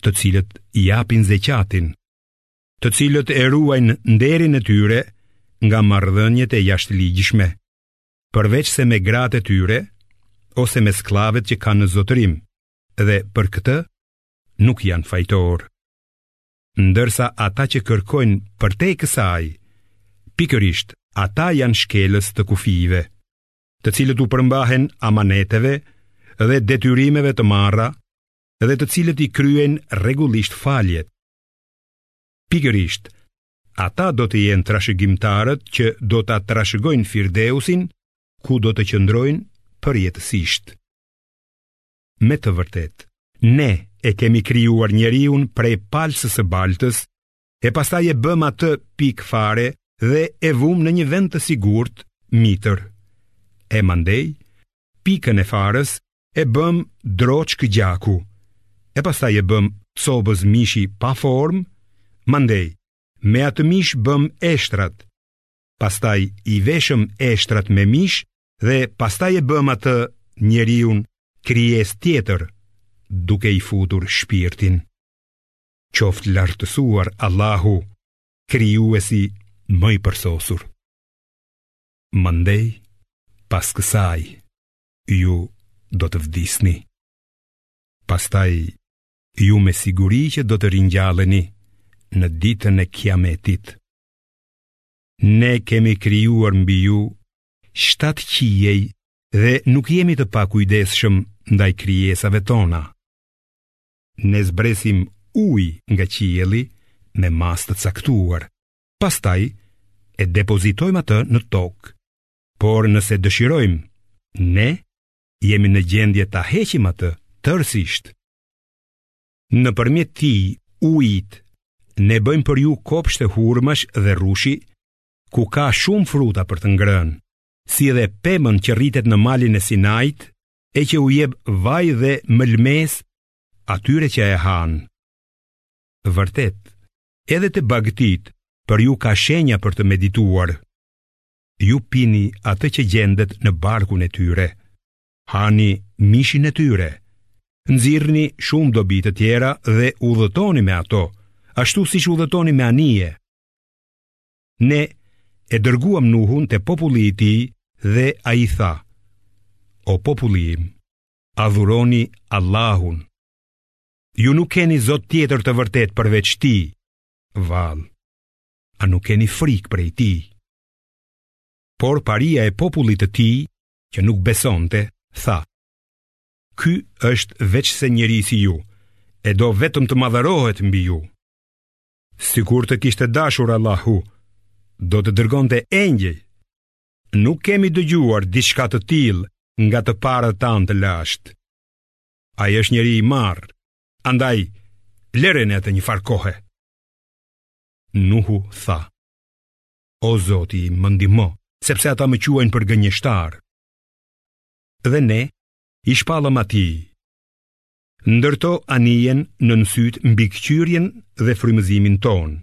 të cilët i japin zeqatin, të cilët e ruajnë nderin e tyre nga marrëdhëniet e jashtëligjshme, përveçse me gratë e tyre ose me skllavet që kanë në zotërim, dhe për këtë nuk janë fajtorë. Ndërsa ata që kërkojnë përtej kësaj, pikërisht ata janë shkelës të kufijve, të cilët u përmbahen amaneteve dhe detyrimeve të marra dhe të cilët i kryen rregullisht faljet. Pikërisht, ata do të jenë trashëgimtarët që do ta trashëgojnë Firdeusin, ku do të qëndrojnë përjetësisht. Me të vërtetë, ne e kemi krijuar njeriun prej palcës së baltës e pastaj e bëmë atë pikë fare dhe e vumë në një vend të sigurt, mitër. E mandej, pikën e farës e bëmë droçkë gjaku, e pastaj e bëmë copëz mishi pa formë, mandej, me atë mish bëmë eshtrat, pastaj i veshëm eshtrat me mish dhe pastaj e bëmë atë njeriun krijesë tjetër, duke i futur shpirtin. qoftë lartësuar Allahu, krijuesi më i përsosur. Mandej, pas kësaj, ju do të vdisni. Pastaj, ju me siguri që do të ringjalleni në ditën e kiametit. Ne kemi krijuar mbi ju shtatë qiej dhe nuk jemi të pakujdesshëm ndaj krijesave tona. Ne zbresim ujë nga qielli me masë të caktuar, pastaj e depozitojmë atë në tokë. Por nëse dëshirojmë, ne jemi në gjendje ta heqim atë tërësisht. Nëpërmjet tij ujit ne bëjmë për ju kopshte hurmash dhe rrushi ku ka shumë fruta për të ngrënë, si dhe pemën që rritet në malin e Sinait e që u jep vaj dhe mëlmesë atyre që e hanë. Vërtet, edhe te bagëtitë për ju ka shenja për të medituar. Ju pini atë që gjendet në barkun e tyre. Hani mishin e tyre. Nxirrni shumë dobi të tjera dhe udhëtoni me ato, ashtu siç udhëtoni me anije. Ne e dërguam Nuhun te populli i tij dhe ai tha: O populli im, adhuroni Allahun. Ju nuk keni Zot tjetër të vërtetë përveç Tij. Vallë, a nuk keni frikë prej Tij? Por paria e popullit të tij, që nuk besonte, tha: Ky është veçse njeri si ju, e do vetëm të madhërohet mbi ju. Sikur të kishte dashur Allahu, do të dërgonte engjëj. Nuk kemi dëgjuar diçka të tillë nga të parët tanë të lashtë. Ai është njeri i marrë, andaj lëreni atë njëfarë kohe. Nuhu tha, o Zoti im, më ndihmo, sepse ata më quajnë për gënjeshtar. Dhe ne, i shpallëm atij, Ndërto anijen nën sytë, mbikëqyrjen dhe frymëzimin tonë.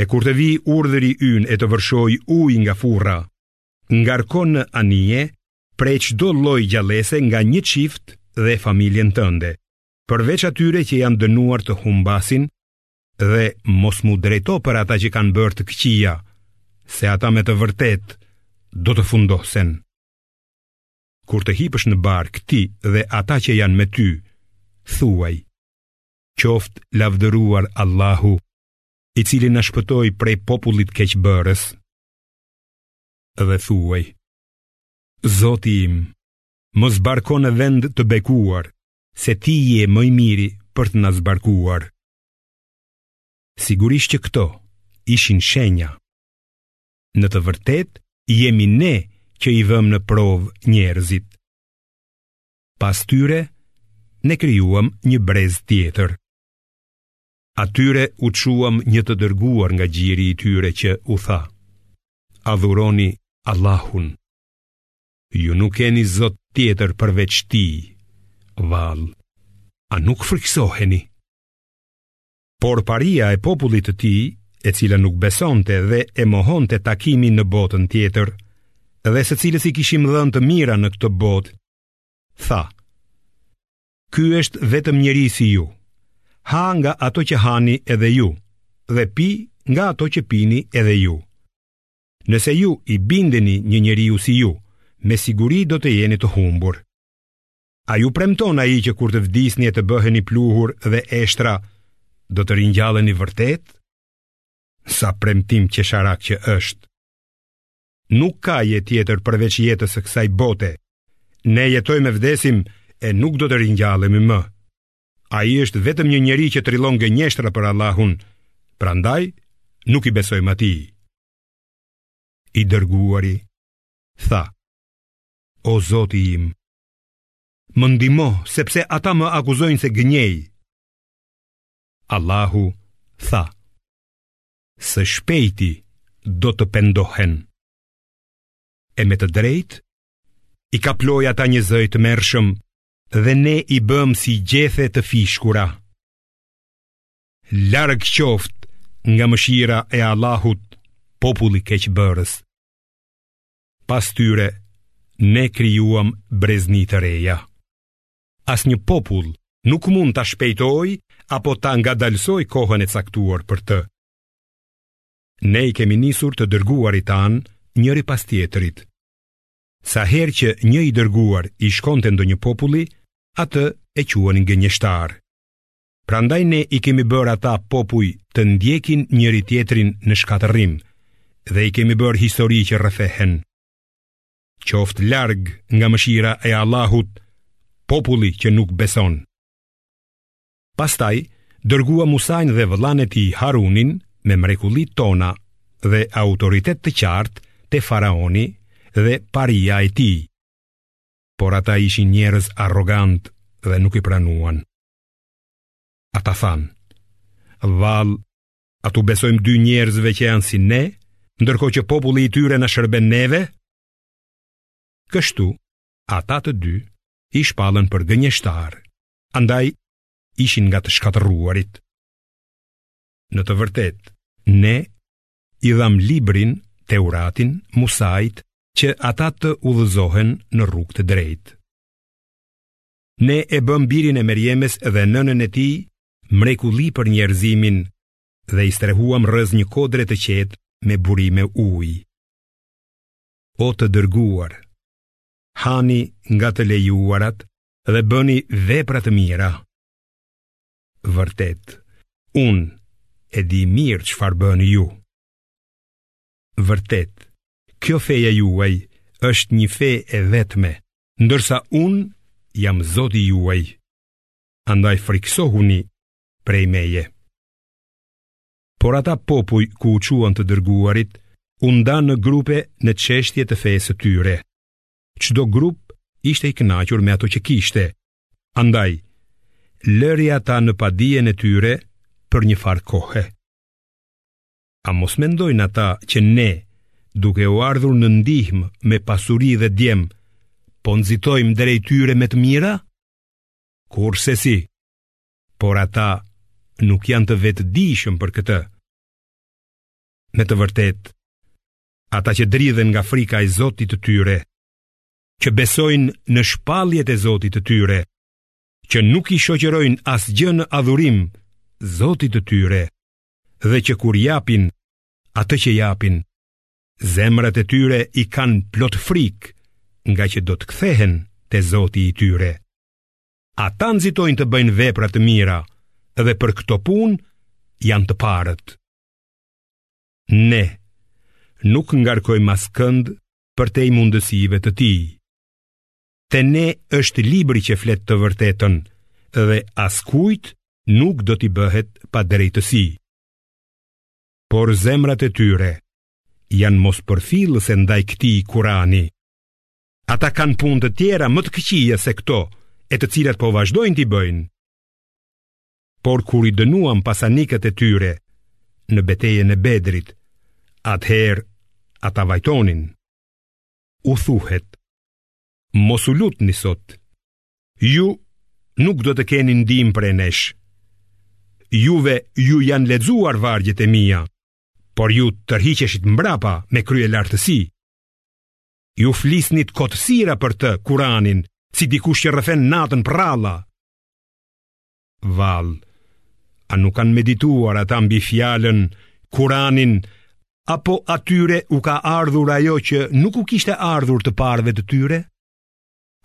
E kur të vijë urdhri ynë e të vërshojë ujë nga furra, ngarko në anije prej çdo lloj gjallese nga një çift dhe familjen tënde, përveç atyre që janë dënuar të humbasin dhe mos m'u drejto për ata që kanë bërë të këqija, se ata me të vërtetë do të fundosen. kur të hipësh në barkë ti dhe ata që janë me ty, thuaj, qoftë lavdëruar Allahu, i cili na shpëtoi prej popullit keqbërës, dhe thuaj, Zoti im, më zbarko në vend të bekuar, se ti je më i miri për të na zbarkuar. Sigurisht që këto ishin shenja, në të vërtetë jemi ne që i vëmë në provë njerëzit. Pas tyre, ne krijuam një brez tjetër. Atyre u çuam një të dërguar nga gjiri i tyre që u tha, adhuroni Allahun. Ju nuk keni zot tjetër përveç tij, vallë, a nuk frikësoheni? Por paria e popullit të tij, e cila nuk besonte dhe e mohonte takimin në botën tjetër, dhe së cilës i kishim dhënë të mira në këtë botë, tha: Ky është vetëm njeri si ju. Ha nga ato që hani edhe ju dhe pi nga ato që pini edhe ju. Nëse ju i bindeni një njeriu si ju, me siguri do të jeni të humbur. A ju premton ai që kur të vdisni e të bëheni pluhur dhe eshtra, do të ringjalleni vërtet? Sa premtim qesharak që është. Nuk ka jetë tjetër përveç jetës së kësaj bote. Ne jetojmë e vdesim e nuk do të ringjallemi më. Ai është vetëm një njeri që trillon gënjeshtra për Allahun. Prandaj nuk i besojmë atij. I dërguari tha: O Zoti im, Më ndihmo, sepse ata më akuzojnë se gënjej. Allahu tha, së shpejti do të pendohen. E me të drejtë, i kaploi ata një zë i tmerrshëm dhe ne i bëmë si gjethe të fishkura. Larg qoftë nga mëshira e Allahut populli keqbërës. Pas tyre, ne krijuam brezni të reja. Asnjë popull nuk mund ta shpejtojë apo ta ngadalësojë kohën e caktuar për të. Ne i kemi nisur të dërguarit tanë njëri pas tjetrit. Sa herë që një i dërguar i shkonte ndonjë populli, atë e quanin gënjeshtar. Prandaj ne i kemi bërë ata popuj të ndjekin njëri-tjetrin në shkatërrim dhe i kemi bërë histori që rrëfehen. Qoftë larg nga mëshira e Allahut populli që nuk beson. Pastaj dërguam Musain dhe vëllanë e tij Harunin me mrekullitë tona dhe autoritet të qartë te faraoni dhe paria e tij. Por ata ishin njerëz arrogantë dhe nuk i pranuan. Ata thanë, Vallë, a t'u besojmë dy njerëzve që janë si ne, ndërkohë që populli i tyre na shërben neve? Kështu, ata të dy i shpallën për gënjeshtarë, andaj ishin nga të shkatërruarit. Në të vërtetë, ne i dhamë librin, Teuratin, Musait, që ata të udhëzohen në rrugë të drejtë. Ne e bëmë birin e Merjemes dhe nënën e tij mrekulli për njerëzimin dhe i strehuam rrëzë një kodre të qetë me burime uji. O të dërguar, hani nga të lejuarat dhe bëni vepra të mira. Vërtet, unë e di mirë çfarë bëni ju. Vërtet, kjo feja juaj është një fe e vetme, ndërsa unë jam zoti juaj. Andaj frikësohuni prej meje. Por ata popuj ku u çuan të dërguarit, u ndanë në grupe në çështje të fesë së tyre. Çdo grup ishte i kënaqur me ato që kishte. Andaj, lëri ata në padijen e tyre për njëfarë kohe. A mos mendojnë ata që ne, duke u ardhur në ndihmë me pasuri dhe djem, po nxitojmë drejt tyre me të mira? Kurrsesi, por ata nuk janë të vetëdijshëm për këtë. Me të vërtetë, ata që dridhen nga frika e Zotit të tyre, që besojnë në shpalljet e Zotit të tyre, që nuk i shoqërojnë asgjë në adhurim Zotit të tyre, dhe që kur japin atë që japin, zemrat e tyre i kanë plot frikë ngaqë do të kthehen te Zoti i tyre. Ata nxitojnë të bëjnë vepra të mira dhe për këto punë janë të parët. Ne nuk ngarkojmë askënd përtej mundësive të tij. Te ne është libri që flet të vërtetën dhe askujt nuk do t'i bëhet padrejtësi. Por zemrat e tyre janë mospërfillëse ndaj këtij Kurani. Ata kanë punë të tjera më të këqija se këto e të cilat po vazhdojnë t'i bëjnë. Por kur i dënuam pasanikët e tyre në betejën e Bedrit, atëherë ata vajtonin. U thuhet, Mos u lutni sot. Ju nuk do të keni ndihmë prej nesh. Juve ju janë lexuar vargjet e mia, por ju tërhiqeshit mbrapa me kryelartësi. Ju flisnit kotësira për të Kur'anin, si dikush që rrëfen natën përralla. Vallë, a nuk kanë medituar ata mbi fjalën, Kuranin, apo atyre u ka ardhur ajo që nuk u kishte ardhur të parëve të tyre?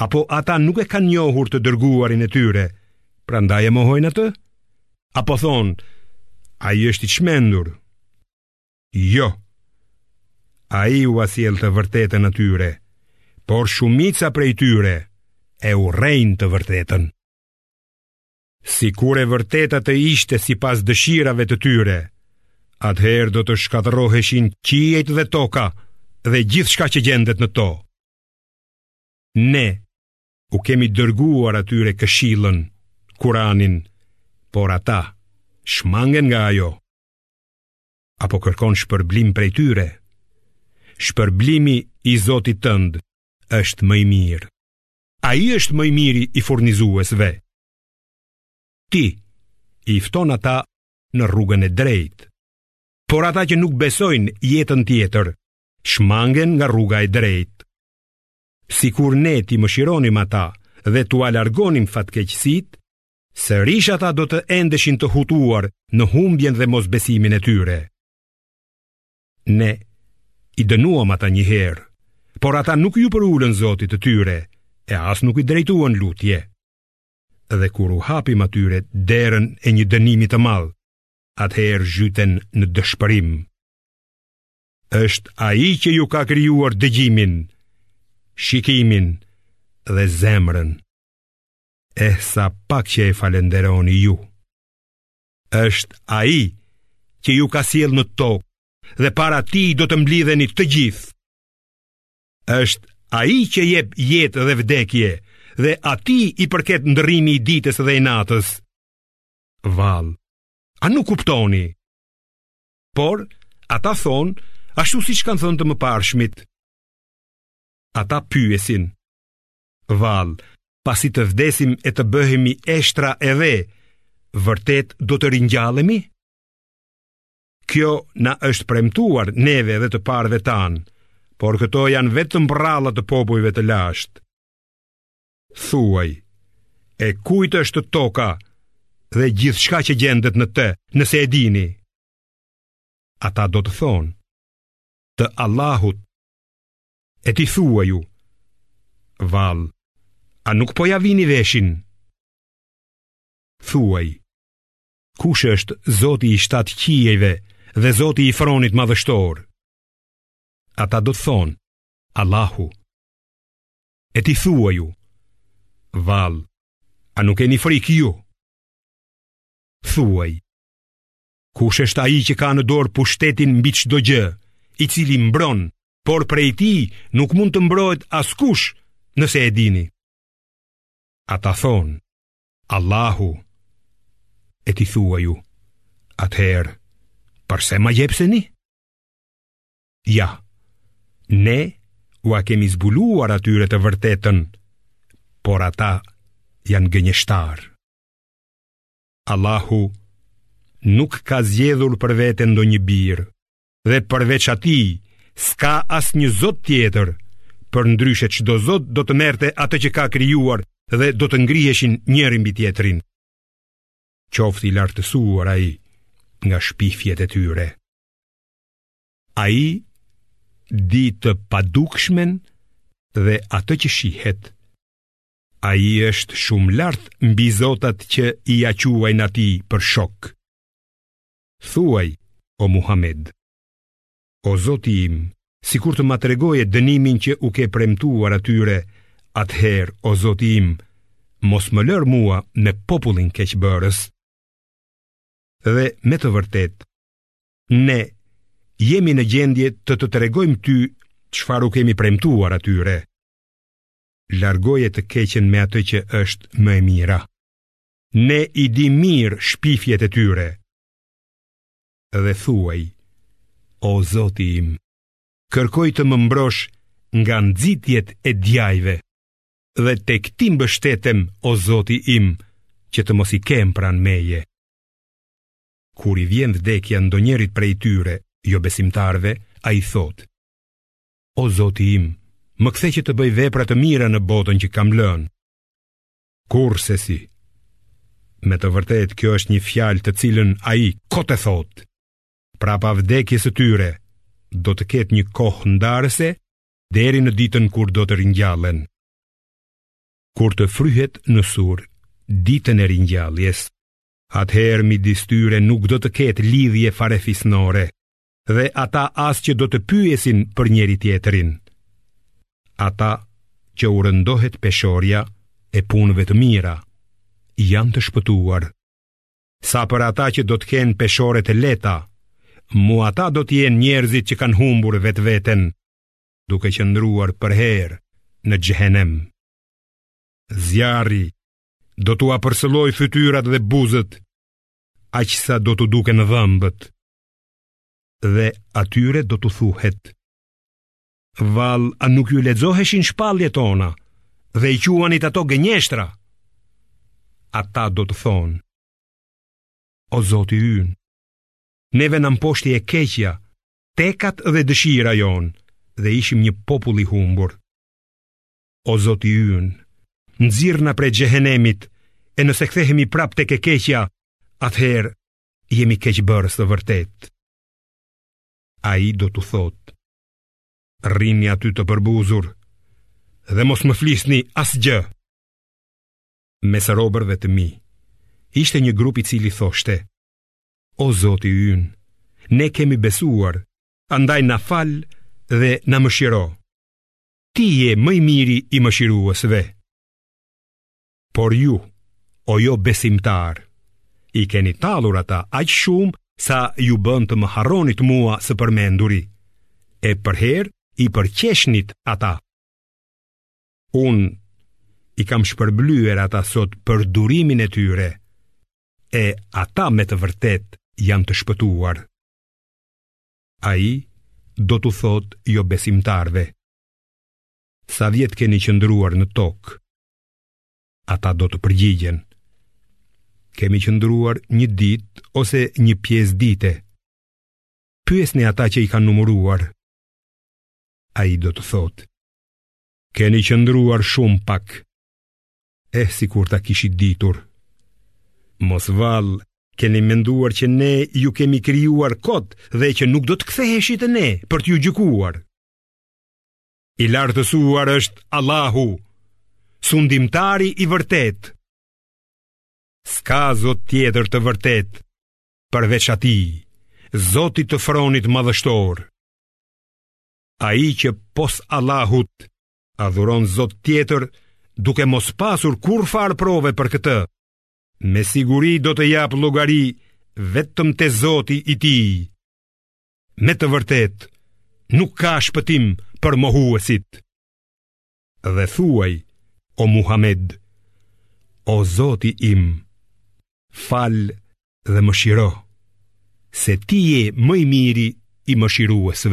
Apo ata nuk e kanë njohur të dërguarin e tyre, prandaj e mohojnë atë? Apo thonë, ai është i çmendur? Jo, ai ua sjell të vërtetën atyre, por shumica prej tyre e urrejnë të vërtetën. Sikur e vërteta të ishte sipas dëshirave të tyre, atëherë do të shkatërroheshin qiejt dhe toka dhe gjithçka që gjendet në to. Ne u kemi dërguar atyre këshillën, Kuranin, por ata shmangen nga ajo. Apo kërkon shpërblim prej tyre? Shpërblimi i Zotit tënd është më i mirë. Ai është më i miri i furnizuesve. Ti i fton ata në rrugën e drejtë. Por ata që nuk besojnë jetën tjetër, shmangen nga rruga e drejtë. Sikur ne t'i mëshironim ata dhe t'ua largonim fatkeqësitë, sërish ata do të endeshin të hutuar në humbjen dhe mosbesimin e tyre. Ne i dënuam ata një herë, por ata nuk iu përulën Zotit të tyre e as nuk i drejtuan lutje. Dhe kur u hapim atyre derën e një dënimi të madh, atëherë zhyten në dëshpërim. Është ai që ju ka krijuar dëgjimin, shikimin dhe zemrën. Eh sa pak që e falënderoni ju. Është ai që ju ka sjellë në tokë dhe para tij do të mblidheni të gjithë. Është ai që jep jetë dhe vdekje dhe atij i përket ndërrimi i ditës dhe i natës. Vallë, a nuk kuptoni? Por, ata thonë, ashtu siç kanë thënë të mëparshmit. Ata pyesin, Vallë, pasi të vdesim e të bëhemi eshtra e dhe, vërtet do të ringjallemi? Kjo na është premtuar neve dhe të parëve tanë, por këto janë vetëm përralla të popujve të lashtë. Thuaj, e kujt është toka dhe gjithçka që gjendet në të, nëse e dini? Ata do të thonë, të Allahut, E ti thuaju Vallë A nuk po ia vini veshin Thuaj Kush është Zoti i shtatë qiejve Dhe Zoti i fronit madhështor Ata do të thonë Allahu E ti thuaju Vallë A nuk keni frikë ju Thuaj Kush është ai që ka në dorë pushtetin mbi çdo gjë, i cili mbron, por prej tij nuk mund të mbrohet askush, nëse e dini. Ata thonë, Allahu e ti thuaju. Atëherë, përse magjepseni? Ja, ne ua kemi zbuluar atyre të vërtetën, por ata janë gënjeshtarë. Allahu nuk ka zgjedhur për vete ndonjë bir dhe përveç atij s'ka asnjë zot tjetër, përndryshe çdo zot do të merrte atë që ka krijuar dhe do të ngriheshin njëri mbi tjetrin. Qoftë i lartësuar ai nga shpifjet e tyre. Ai e di të padukshmen dhe atë që shihet. Ai është shumë lart mbi zotat që ia quajnë atij për shokë Thuaj, o Muhamed O zoti im, sikur të ma tregoje dënimin që u ke premtuar atyre Atëherë, o zoti im, mos më lërë mua me popullin keqbërës Dhe me të vërtetë, ne jemi në gjendje të të tregojmë ty çfarë u kemi premtuar atyre largoje të keqen me atë që është më e mira. Ne i dimë mirë shpifjet e tyre. Dhe thuaj, o zoti im, kërkoj të më mbrosh nga nxitjet e djajve, dhe tek ti mbështetem o zoti im, që të mos i kem pranë meje. Kur i vjen vdekja ndonjërit prej tyre, jobesimtarëve, ai thotë, O Zoti im, më kthe që të bëj vepra të mira në botën që kam lënë. Kurrsesi. Me të vërtetë, kjo është një fjalë të cilën ai kot e thotë. Prapa vdekjes së tyre, do të ketë një kohë ndarëse, deri në ditën kur do të ringjallen. Kur të fryhet në sur, ditën e ringjalljes, atëherë midis tyre nuk do të ketë lidhje farefisnore, dhe ata as që do të pyesin për njëri-tjetrin. Ata që u rëndohet peshorja e punëve të mira, janë të shpëtuar. Sa për ata që do të kenë peshore të lehta, mu ata do të jenë njerëzit që kanë humbur vetveten, duke qëndruar përherë në xhehenem. Zjarri do t'ua përcëllojë fytyrat dhe buzët, aq sa do t'u duken dhëmbët Dhe atyre do t'u thuhet, Vallë, a nuk ju lexoheshin shpalljet tona, dhe i quanit ato gënjeshtra? Ata do të thonë, O Zoti ynë, neve na mposhti e keqja, tekat dhe dëshira jonë, dhe ishim një popull i humbur. O Zoti ynë, nxirrna prej xhehenemit, e nëse kthehemi prapë tek e keqja, atëherë jemi keqbërës të vërtetë. Ai do t'u thotë, rrini aty të përbuzur, dhe mos më flisni asgjë. Mes robërve të mi, ishte një grup i cili thoshte, o zoti ynë, ne kemi besuar, andaj na fal dhe na mëshiro. Ti je më i miri i mëshiruesve. Por ju, o jobesimtarë, i keni tallur ata aq shumë sa ju bënë të më harronit mua së përmenduri, e përherë i përqeshnit ata. Unë i kam shpërblyer ata sot për durimin e tyre, e ata me të vërtetë janë të shpëtuar. Ai do t'u thotë jobesimtarëve, sa vjet keni qëndruar në tokë, Ata do të përgjigjen, kemi qëndruar një ditë ose një pjesë dite, pyesni ata që i kanë numëruar, ai do të thotë, keni qëndruar shumë pak, eh sikur ta kishit ditur, mos vallë, keni menduar që ne ju kemi krijuar kot dhe që nuk do të ktheheshit te ne për t'ju gjykuar. I lartësuar është Allahu, sundimtari i vërtetë. S'ka zot tjetër të vërtetë, përveç atij, zotit të fronit madhështor. Ai që pos Allahut, adhuron zot tjetër, duke mos pasur kurrfarë prove për këtë, me siguri do të japë llogari vetëm te zoti i tij. Me të vërtetë Nuk ka shpëtim për mohuesit Dhe thuaj O Muhammed O Zoti im Fal dhe mëshiro Se ti je më i miri i mëshiruesve